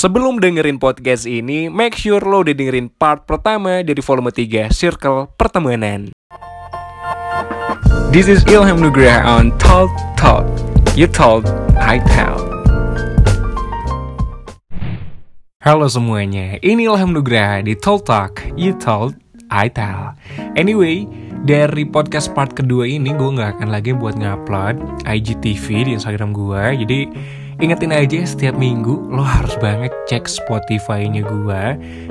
Sebelum dengerin podcast ini, make sure lo udah dengerin part pertama dari volume 3 Circle Pertemanan. This is Ilham Nugraha on Talk Talk. You told, I tell. Halo semuanya, ini Ilham Nugraha di Talk Talk. You told, I tell. Anyway, dari podcast part kedua ini gue nggak akan lagi buat ngupload IGTV di Instagram gue. Jadi Ingetin aja setiap minggu lo harus banget cek Spotify-nya gue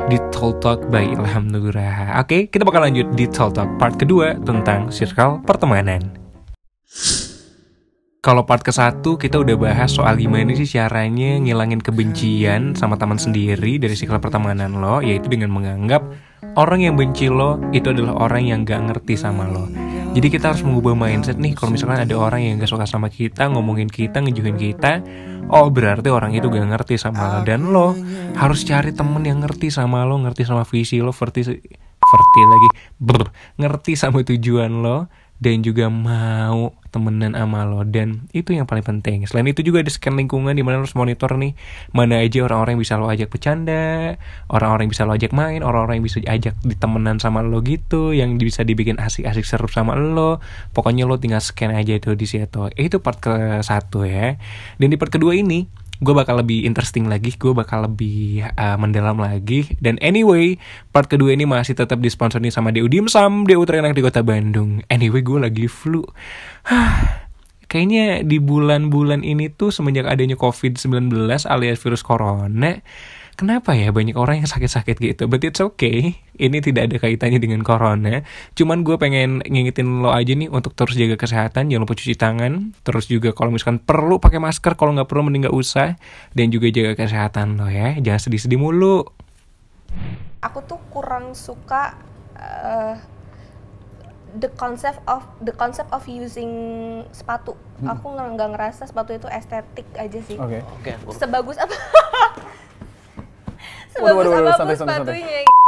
di Talk Talk by Ilham Nugraha. Oke, kita bakal lanjut di Talk Talk part kedua tentang circle pertemanan. Kalau part ke satu kita udah bahas soal gimana sih caranya ngilangin kebencian sama teman sendiri dari circle pertemanan lo, yaitu dengan menganggap orang yang benci lo itu adalah orang yang gak ngerti sama lo. Jadi kita harus mengubah mindset nih kalau misalkan ada orang yang gak suka sama kita, ngomongin kita, ngejuhin kita, oh berarti orang itu gak ngerti sama lo. Dan lo harus cari temen yang ngerti sama lo, ngerti sama visi lo, ngerti ngerti lagi, brr, ngerti sama tujuan lo dan juga mau temenan sama lo. Dan itu yang paling penting. Selain itu juga ada scan lingkungan di mana harus monitor nih mana aja orang-orang yang bisa lo ajak bercanda orang-orang yang bisa lo ajak main orang-orang yang bisa ajak ditemenan sama lo gitu yang bisa dibikin asik-asik seru sama lo. Pokoknya lo tinggal scan aja itu di situ. Itu part ke satu ya. Dan di part kedua ini gue bakal lebih interesting lagi, gue bakal lebih uh, mendalam lagi. Dan anyway, part kedua ini masih tetap disponsori sama DU Dimsum, DU terenak di kota Bandung. Anyway, gue lagi flu. Kayaknya di bulan-bulan ini tuh semenjak adanya COVID-19 alias virus corona, kenapa ya banyak orang yang sakit-sakit gitu but it's okay ini tidak ada kaitannya dengan corona cuman gue pengen ngingetin lo aja nih untuk terus jaga kesehatan jangan lupa cuci tangan terus juga kalau misalkan perlu pakai masker kalau nggak perlu mending gak usah dan juga jaga kesehatan lo ya jangan sedih-sedih mulu aku tuh kurang suka uh, the concept of the concept of using sepatu. Hmm. Aku nggak ngerasa sepatu itu estetik aja sih. Oke. Okay. Okay, Sebagus apa? bagus apa bagus sepatunya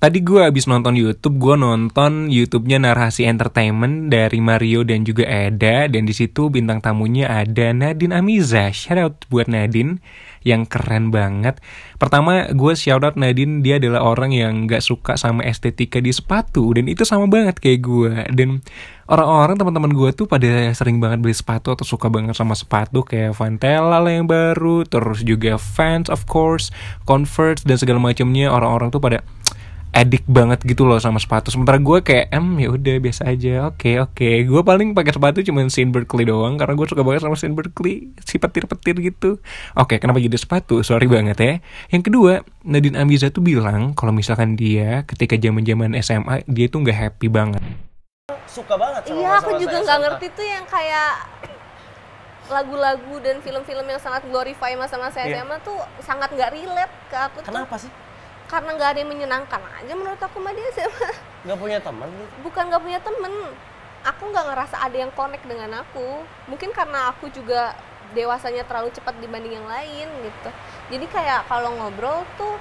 Tadi gue abis nonton YouTube, gue nonton YouTube-nya Narasi Entertainment dari Mario dan juga Eda dan di situ bintang tamunya ada Nadine Amiza. Shout out buat Nadine yang keren banget. Pertama, gue shout out Nadine, dia adalah orang yang gak suka sama estetika di sepatu dan itu sama banget kayak gue. Dan orang-orang teman-teman gue tuh pada sering banget beli sepatu atau suka banget sama sepatu kayak Vantela lah yang baru, terus juga Vans of course, Converse dan segala macamnya. Orang-orang tuh pada edik banget gitu loh sama sepatu. Sementara gue kayak em ya udah biasa aja. Oke okay, oke. Okay. Gue paling pakai sepatu cuma Saint Berkeley doang karena gue suka banget sama Saint Berkeley. Si petir-petir gitu. Oke, okay, kenapa jadi sepatu? Sorry banget ya. Yang kedua, Nadine Amiza tuh bilang kalau misalkan dia ketika zaman-zaman SMA dia tuh nggak happy banget. Suka banget sama Iya, aku juga nggak ngerti tuh yang kayak lagu-lagu dan film-film yang sangat glorify masa-masa yeah. SMA tuh sangat nggak relate ke aku Kenapa tuh. sih? Karena nggak ada yang menyenangkan aja menurut aku mah dia sih. Nggak punya teman gitu? Bukan nggak punya temen aku nggak ngerasa ada yang connect dengan aku. Mungkin karena aku juga dewasanya terlalu cepat dibanding yang lain gitu. Jadi kayak kalau ngobrol tuh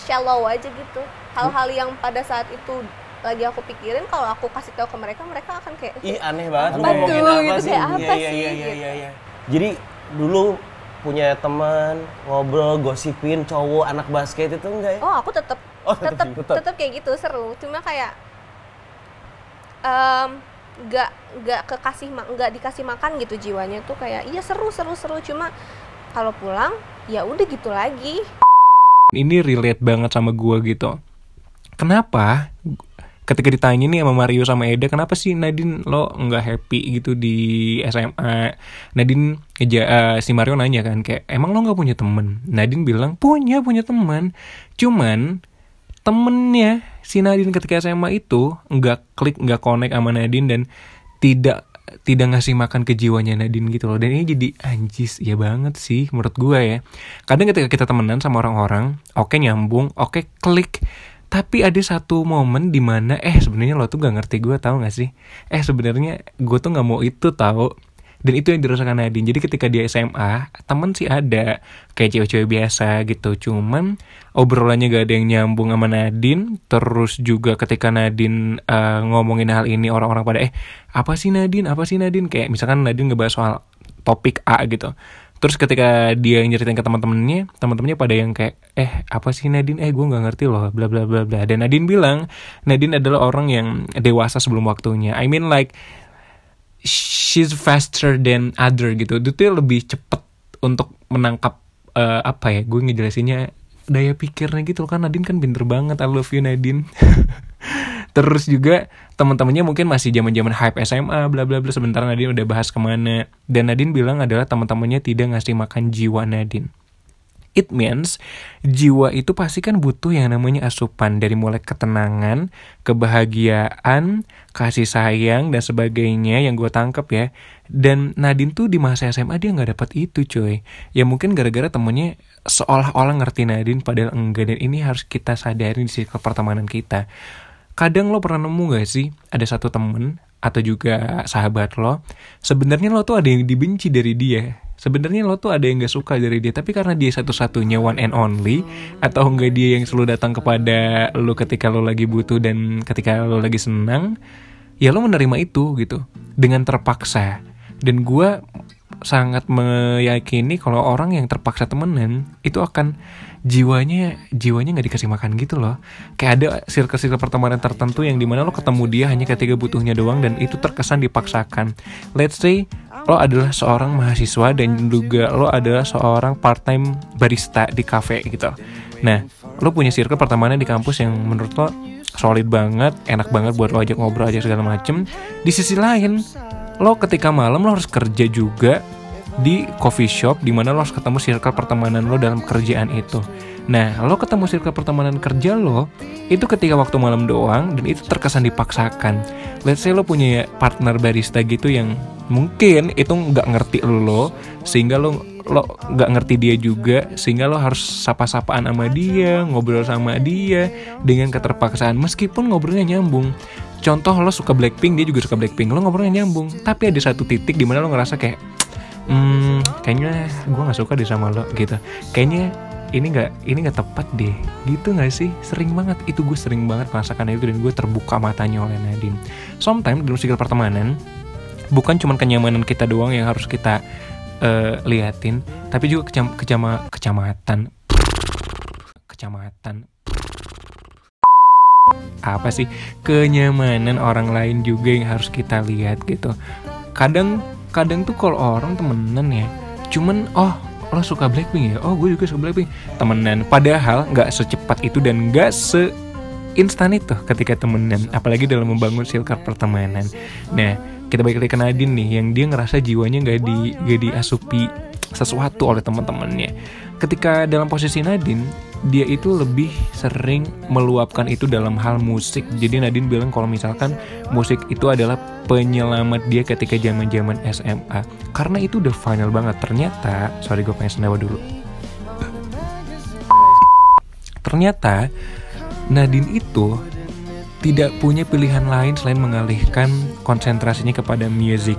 shallow aja gitu. Hal-hal yang pada saat itu lagi aku pikirin kalau aku kasih tahu ke mereka mereka akan kayak ih aneh banget ngomongin apa gitu, sih? Kayak apa iya, iya, sih? iya, iya, iya, iya. jadi dulu punya teman ngobrol gosipin cowok anak basket itu enggak ya? Oh aku tetap oh, tetap tetap kayak gitu seru. Cuma kayak um, nggak nggak kekasih nggak dikasih makan gitu jiwanya tuh kayak iya seru seru seru. Cuma kalau pulang ya udah gitu lagi. Ini relate banget sama gua gitu. Kenapa ketika ditanya nih sama Mario sama Eda kenapa sih Nadine lo nggak happy gitu di SMA Nadine ja, uh, si Mario nanya kan kayak emang lo nggak punya temen? Nadine bilang punya punya teman cuman temennya si Nadine ketika SMA itu nggak klik nggak connect sama Nadine dan tidak tidak ngasih makan ke jiwanya Nadine gitu loh. Dan ini jadi anjis. Ya banget sih menurut gue ya. Kadang ketika kita temenan sama orang-orang oke okay, nyambung oke okay, klik tapi ada satu momen di mana eh sebenarnya lo tuh gak ngerti gue tau gak sih? Eh sebenarnya gue tuh gak mau itu tau. Dan itu yang dirasakan Nadine. Jadi ketika dia SMA temen sih ada kayak cewek-cewek biasa gitu. Cuman obrolannya gak ada yang nyambung sama Nadine. Terus juga ketika Nadine uh, ngomongin hal ini orang-orang pada eh apa sih Nadine? Apa sih Nadine? Kayak misalkan Nadine ngebahas soal topik A gitu terus ketika dia nyeritain ke teman-temannya teman-temannya pada yang kayak eh apa sih Nadine? Eh gue nggak ngerti loh bla bla bla bla. Dan Nadine bilang Nadine adalah orang yang dewasa sebelum waktunya. I mean like she's faster than other gitu. Itu lebih cepet untuk menangkap uh, apa ya gue ngejelasinnya daya pikirnya gitu loh. Kan Nadine kan pinter banget I love you Nadine terus juga teman-temannya mungkin masih zaman-zaman hype SMA bla bla bla sebentar Nadine udah bahas ke mana dan Nadine bilang adalah teman-temannya tidak ngasih makan jiwa Nadine It means jiwa itu pasti kan butuh yang namanya asupan dari mulai ketenangan, kebahagiaan, kasih sayang dan sebagainya yang gue tangkep ya. Dan Nadine tuh di masa SMA dia nggak dapat itu coy. Ya mungkin gara-gara temennya seolah-olah ngerti Nadine padahal enggak dan ini harus kita sadari di circle pertemanan kita. Kadang lo pernah nemu gak sih ada satu temen atau juga sahabat lo sebenarnya lo tuh ada yang dibenci dari dia. Sebenarnya lo tuh ada yang gak suka dari dia tapi karena dia satu-satunya one and only atau enggak dia yang selalu datang kepada lo ketika lo lagi butuh dan ketika lo lagi senang ya lo menerima itu gitu. Dengan terpaksa. Dan gue sangat meyakini kalau orang yang terpaksa temenan itu akan jiwanya jiwanya nggak dikasih makan gitu loh. Kayak ada circle-circle pertemanan tertentu yang di mana lo ketemu dia hanya ketika butuhnya doang dan itu terkesan dipaksakan. Let's say lo adalah seorang mahasiswa dan juga lo adalah seorang part time barista di cafe gitu. Nah lo punya circle pertemanan di kampus yang menurut lo solid banget enak banget buat lo ajak ngobrol aja segala macem. Di sisi lain lo ketika malam lo harus kerja juga di coffee shop di mana lo harus ketemu circle pertemanan lo dalam kerjaan itu. Nah, lo ketemu circle pertemanan kerja lo itu ketika waktu malam doang dan itu terkesan dipaksakan. Let's say lo punya partner barista gitu yang mungkin itu nggak ngerti lo sehingga lo lo nggak ngerti dia juga sehingga lo harus sapa-sapaan sama dia ngobrol sama dia dengan keterpaksaan meskipun ngobrolnya nyambung contoh lo suka Blackpink dia juga suka Blackpink. Lo ngobrolnya nyambung. Tapi ada satu titik di mana lo ngerasa kayak hmm, kayaknya gue nggak suka deh sama lo gitu. Kayaknya ini nggak ini nggak tepat deh. Gitu nggak sih? Sering banget. Itu gue sering banget merasakan itu dan gue terbuka matanya oleh Nadine. Sometimes dalam sikil pertemanan bukan cuma kenyamanan kita doang yang harus kita uh, liatin tapi juga kecam, kecama, kecamatan. Kecamatan apa sih kenyamanan orang lain juga yang harus kita lihat gitu. Kadang kadang tuh kalau orang temenan ya cuman oh lo suka Blackpink ya? Oh gue juga suka Blackpink. Temenan. Padahal nggak secepat itu dan nggak se instan itu ketika temenan apalagi dalam membangun circle pertemanan. Nah kita balik lagi ke Nadine nih yang dia ngerasa jiwanya nggak di gak diasupi sesuatu oleh teman-temannya. Ketika dalam posisi Nadine dia itu lebih sering meluapkan itu dalam hal musik. Jadi Nadine bilang kalau misalkan musik itu adalah penyelamat dia ketika zaman-zaman SMA. Karena itu udah final banget. Ternyata, sorry gue pengen sendawa dulu. Ternyata Nadine itu tidak punya pilihan lain selain mengalihkan konsentrasinya kepada musik.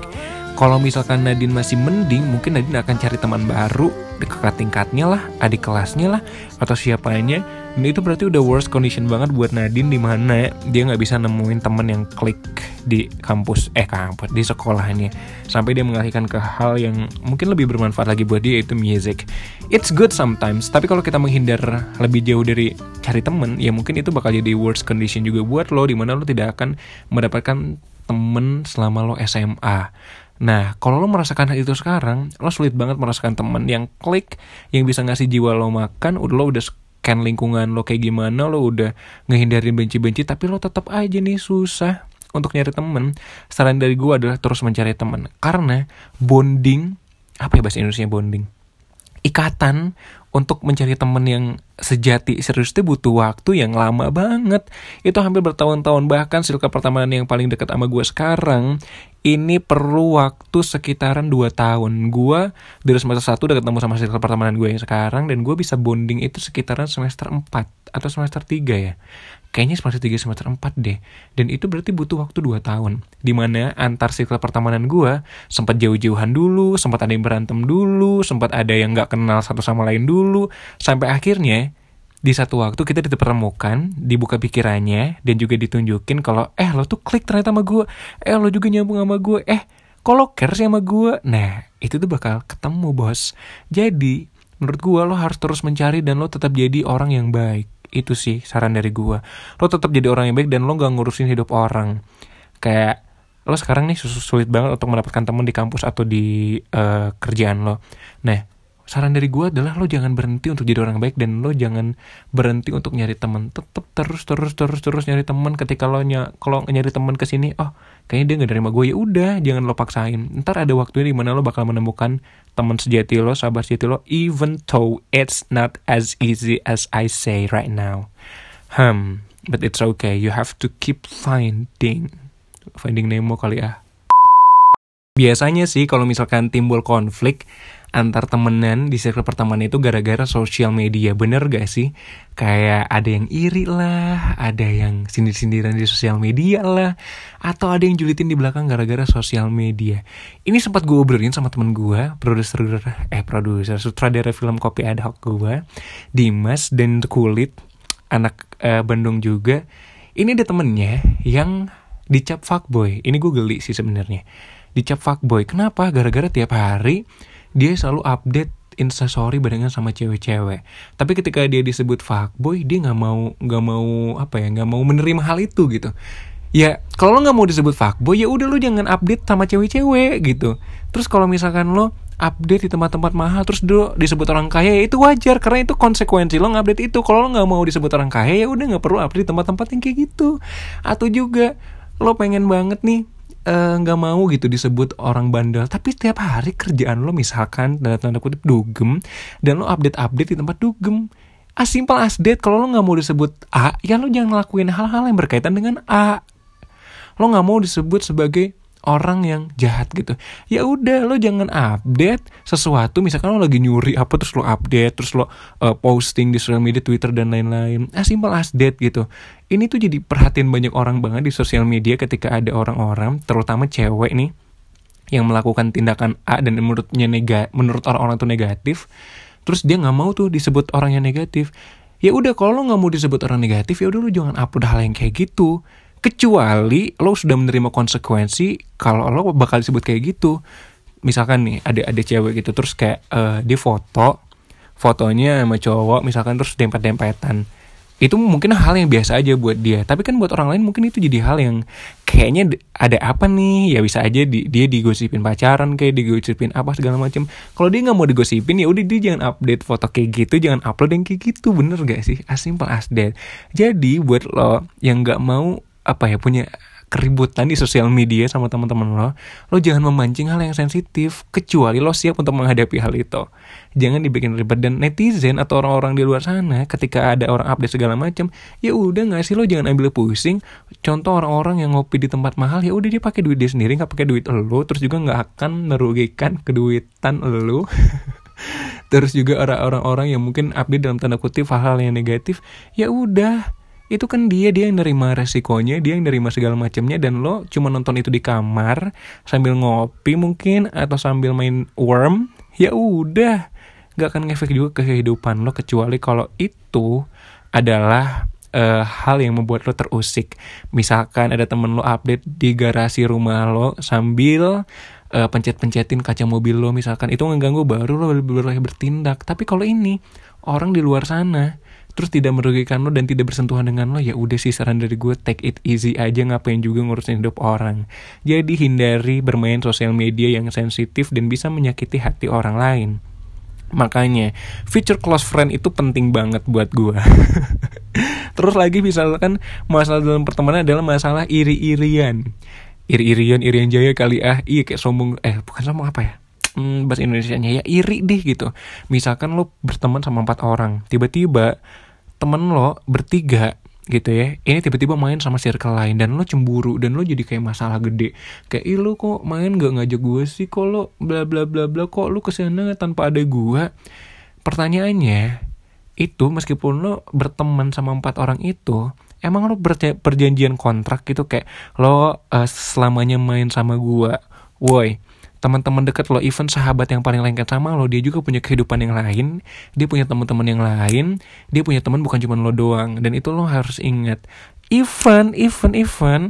Kalau misalkan Nadine masih mending, mungkin Nadine akan cari teman baru, kakak tingkatnya lah, adik kelasnya lah, atau siapanya. Dan itu berarti udah worst condition banget buat Nadine di mana dia nggak bisa nemuin temen yang klik di kampus, eh kampus, di sekolahnya. Sampai dia mengalihkan ke hal yang mungkin lebih bermanfaat lagi buat dia itu music. It's good sometimes, tapi kalau kita menghindar lebih jauh dari cari temen, ya mungkin itu bakal jadi worst condition juga buat lo, di mana lo tidak akan mendapatkan temen selama lo SMA Nah, kalau lo merasakan hal itu sekarang, lo sulit banget merasakan temen yang klik, yang bisa ngasih jiwa lo makan, udah lo udah scan lingkungan lo kayak gimana, lo udah ngehindarin benci-benci, tapi lo tetap aja nih susah untuk nyari temen. Saran dari gue adalah terus mencari temen. Karena bonding, apa ya bahasa Indonesia bonding? Ikatan untuk mencari temen yang sejati serius itu butuh waktu yang lama banget itu hampir bertahun-tahun bahkan circle pertemanan yang paling dekat sama gue sekarang ini perlu waktu sekitaran 2 tahun. Gue dari semester 1 udah ketemu sama circle pertemanan gue yang sekarang dan gue bisa bonding itu sekitaran semester 4 atau semester 3 ya. Kayaknya semester 3 semester 4 deh. Dan itu berarti butuh waktu 2 tahun. Di mana antar circle pertemanan gue sempat jauh-jauhan dulu, sempat ada yang berantem dulu, sempat ada yang gak kenal satu sama lain dulu. Sampai akhirnya di satu waktu kita dipertemukan, dibuka pikirannya, dan juga ditunjukin kalau eh lo tuh klik ternyata sama gue, eh lo juga nyambung sama gue, eh care sih sama gue nah itu tuh bakal ketemu bos. Jadi menurut gue lo harus terus mencari dan lo tetap jadi orang yang baik. Itu sih saran dari gue lo tetap jadi orang yang baik dan lo gak ngurusin hidup orang. Kayak lo sekarang nih sulit banget untuk mendapatkan teman di kampus atau di uh, kerjaan lo. Nah saran dari gue adalah lo jangan berhenti untuk jadi orang baik dan lo jangan berhenti untuk nyari teman tetap terus terus terus terus nyari teman ketika lo ny kalau nyari teman ke sini oh kayaknya dia nggak terima gue ya udah jangan lo paksain. Ntar ada waktunya di mana lo bakal menemukan teman sejati lo sahabat sejati lo even though it's not as easy as I say right now. Hmm but it's okay. You have to keep finding finding Nemo kali ya. Biasanya sih kalau misalkan timbul konflik antar temenan di circle pertemanan itu gara-gara sosial media. Bener gak sih? Kayak ada yang iri lah ada yang sindir-sindiran di sosial media lah atau ada yang julitin di belakang gara-gara sosial media. Ini sempat gue obrolin sama temen gue produser eh produser sutradara film kopi ad hoc gue Dimas dan Kulit anak uh, Bandung juga. Ini ada temennya yang dicap fuckboy. Ini gue geli sih sebenarnya. Dicap fuckboy. Kenapa? Gara-gara tiap hari dia selalu update instastory barengan sama cewek-cewek. Tapi ketika dia disebut fuckboy, dia nggak mau nggak mau apa ya nggak mau menerima hal itu gitu. Ya kalau lo nggak mau disebut fuckboy ya udah lo jangan update sama cewek-cewek gitu. Terus kalau misalkan lo update di tempat-tempat mahal terus dulu disebut orang kaya ya itu wajar karena itu konsekuensi lo ngupdate itu kalau lo nggak mau disebut orang kaya ya udah nggak perlu update di tempat-tempat yang kayak gitu atau juga lo pengen banget nih nggak uh, mau gitu disebut orang bandel. Tapi setiap hari kerjaan lo misalkan tanda tanda kutip dugem dan lo update update di tempat dugem. As simple as that. Kalau lo nggak mau disebut A ya lo jangan ngelakuin hal-hal yang berkaitan dengan A. Lo nggak mau disebut sebagai orang yang jahat gitu. Ya udah lo jangan update sesuatu. Misalkan lo lagi nyuri apa terus lo update terus lo uh, posting di sosial media Twitter dan lain-lain. As simple as that gitu. Ini tuh jadi perhatian banyak orang banget di sosial media ketika ada orang-orang terutama cewek nih yang melakukan tindakan A dan menurutnya nega menurut orang-orang itu negatif terus dia nggak mau tuh disebut orang yang negatif. Ya udah kalau lo nggak mau disebut orang negatif ya udah lo jangan upload hal yang kayak gitu kecuali lo sudah menerima konsekuensi kalau lo bakal disebut kayak gitu. Misalkan nih ada ada cewek gitu terus kayak uh, dia foto fotonya sama cowok misalkan terus dempet dempetan itu mungkin hal yang biasa aja buat dia. Tapi kan buat orang lain mungkin itu jadi hal yang kayaknya ada apa nih? Ya bisa aja di, dia digosipin pacaran kayak digosipin apa segala macam kalau dia nggak mau digosipin ya udah dia jangan update foto kayak gitu jangan upload yang kayak gitu. Bener gak sih? As simple as that. Jadi buat lo yang nggak mau apa ya punya keributan di sosial media sama teman-teman lo, lo jangan memancing hal yang sensitif kecuali lo siap untuk menghadapi hal itu. Jangan dibikin ribet dan netizen atau orang-orang di luar sana ketika ada orang update segala macam, ya udah nggak sih lo jangan ambil pusing. Contoh orang-orang yang ngopi di tempat mahal, ya udah dia pakai duit dia sendiri, nggak pakai duit lo, terus juga nggak akan merugikan keduitan lo. terus juga orang-orang yang mungkin update dalam tanda kutip hal-hal yang negatif, ya udah itu kan dia dia yang nerima resikonya dia yang nerima segala macamnya dan lo cuma nonton itu di kamar sambil ngopi mungkin atau sambil main worm ya udah. Nggak akan ngefek juga ke kehidupan lo kecuali kalau itu adalah uh, hal yang membuat lo terusik. Misalkan ada temen lo update di garasi rumah lo sambil uh, pencet-pencetin kaca mobil lo misalkan. Itu mengganggu baru lo boleh bertindak. Tapi kalau ini orang di luar sana terus tidak merugikan lo dan tidak bersentuhan dengan lo ya udah sih saran dari gue take it easy aja ngapain juga ngurusin hidup orang. Jadi hindari bermain sosial media yang sensitif dan bisa menyakiti hati orang lain. Makanya feature close friend itu penting banget buat gue terus lagi misalkan masalah dalam pertemanan adalah masalah iri-irian. Iri-irian irian jaya kali ah. Iya kayak sombong eh bukan sombong apa ya hmm, bahasa Indonesia nya ya iri deh gitu. Misalkan lo berteman sama empat orang tiba-tiba temen lo bertiga gitu ya ini tiba-tiba main sama circle lain dan lo cemburu dan lo jadi kayak masalah gede. Kayak ih lo kok main gak ngajak gue sih? Kok lo bla bla bla bla kok lo ke sana tanpa ada gue pertanyaannya itu meskipun lo berteman sama empat orang itu emang lo perjanjian kontrak gitu? Kayak lo uh, selamanya main sama gue woi teman-teman dekat lo, even sahabat yang paling lengket sama lo, dia juga punya kehidupan yang lain, dia punya teman-teman yang lain, dia punya teman bukan cuma lo doang, dan itu lo harus ingat. Even, even, even,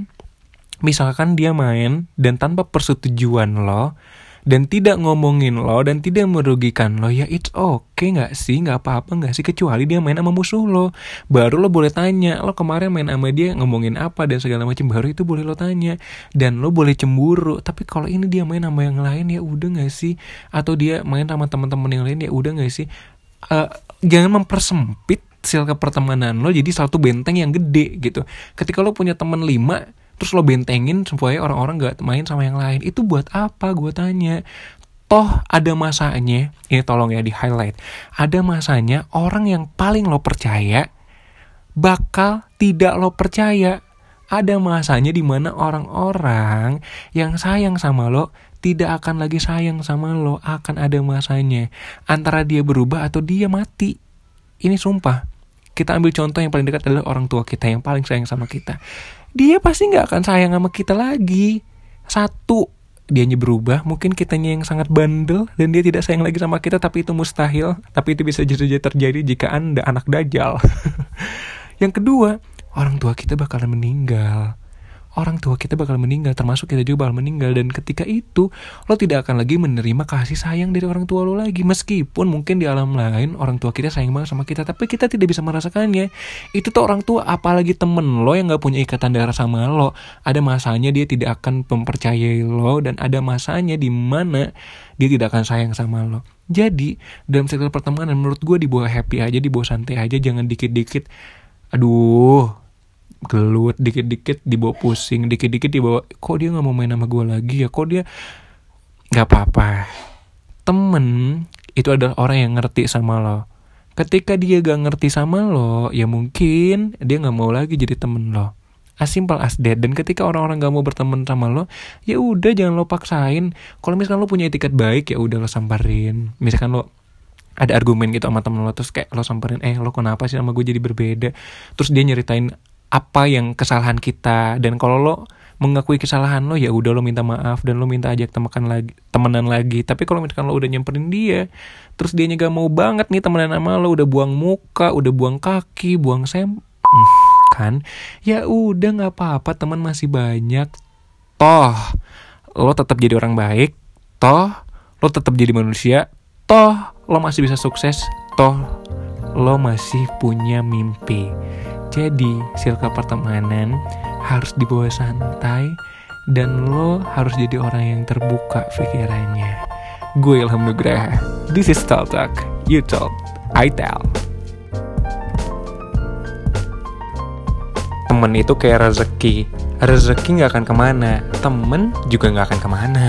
misalkan dia main dan tanpa persetujuan lo dan tidak ngomongin lo dan tidak merugikan lo ya it's okay nggak sih? Nggak apa-apa nggak sih? Kecuali dia main sama musuh lo. Baru lo boleh tanya lo kemarin main sama dia ngomongin apa dan segala macam baru itu boleh lo tanya. Dan lo boleh cemburu tapi kalau ini dia main sama yang lain ya udah nggak sih? Atau dia main sama teman-teman yang lain ya udah nggak sih? Uh, jangan mempersempit circle pertemanan lo jadi satu benteng yang gede gitu. Ketika lo punya teman lima terus lo bentengin supaya orang-orang gak main sama yang lain. Itu buat apa? Gue tanya. Toh ada masanya ini tolong ya di highlight. Ada masanya orang yang paling lo percaya bakal tidak lo percaya. Ada masanya di mana orang-orang yang sayang sama lo tidak akan lagi sayang sama lo. Akan ada masanya. Antara dia berubah atau dia mati. Ini sumpah. Kita ambil contoh yang paling dekat adalah orang tua kita yang paling sayang sama kita dia pasti nggak akan sayang sama kita lagi. Satu, dianya berubah, mungkin kitanya yang sangat bandel dan dia tidak sayang lagi sama kita, tapi itu mustahil. Tapi itu bisa jadi terjadi jika anda anak dajal. yang kedua, orang tua kita bakalan meninggal orang tua kita bakal meninggal termasuk kita juga bakal meninggal. Dan ketika itu lo tidak akan lagi menerima kasih sayang dari orang tua lo lagi. Meskipun mungkin di alam lain orang tua kita sayang banget sama kita tapi kita tidak bisa merasakannya. Itu tuh orang tua apalagi temen lo yang gak punya ikatan darah sama lo. Ada masanya dia tidak akan mempercayai lo dan ada masanya di mana dia tidak akan sayang sama lo. Jadi dalam circle pertemanan menurut gue dibawa happy aja dibawa santai aja jangan dikit-dikit aduh gelut dikit-dikit dibawa pusing dikit-dikit dibawa kok dia nggak mau main sama gue lagi ya? Kok dia nggak apa-apa? Temen itu adalah orang yang ngerti sama lo. Ketika dia gak ngerti sama lo ya mungkin dia nggak mau lagi jadi temen lo. As simple as that. Dan ketika orang-orang gak mau berteman sama lo ya udah jangan lo paksain. Kalau misalkan lo punya etiket baik ya udah lo samperin. Misalkan lo ada argumen gitu sama temen lo terus kayak lo samperin eh lo kenapa sih sama gue jadi berbeda? Terus dia nyeritain apa yang kesalahan kita. Dan kalau lo mengakui kesalahan lo ya udah lo minta maaf dan lo minta ajak temenan lagi temenan lagi. Tapi kalau misalkan lo udah nyamperin dia terus dia gak mau banget nih temenan sama lo udah buang muka udah buang kaki buang sem hmm, kan? Ya udah nggak apa-apa teman masih banyak. Toh lo tetap jadi orang baik. Toh lo tetap jadi manusia. Toh lo masih bisa sukses. Toh lo masih punya mimpi jadi, circle pertemanan harus dibawa santai dan lo harus jadi orang yang terbuka pikirannya. Gue Ilham Nugraha. This is Talk Talk. You talk, I tell. Temen itu kayak rezeki. Rezeki gak akan ke mana, temen juga gak akan ke mana.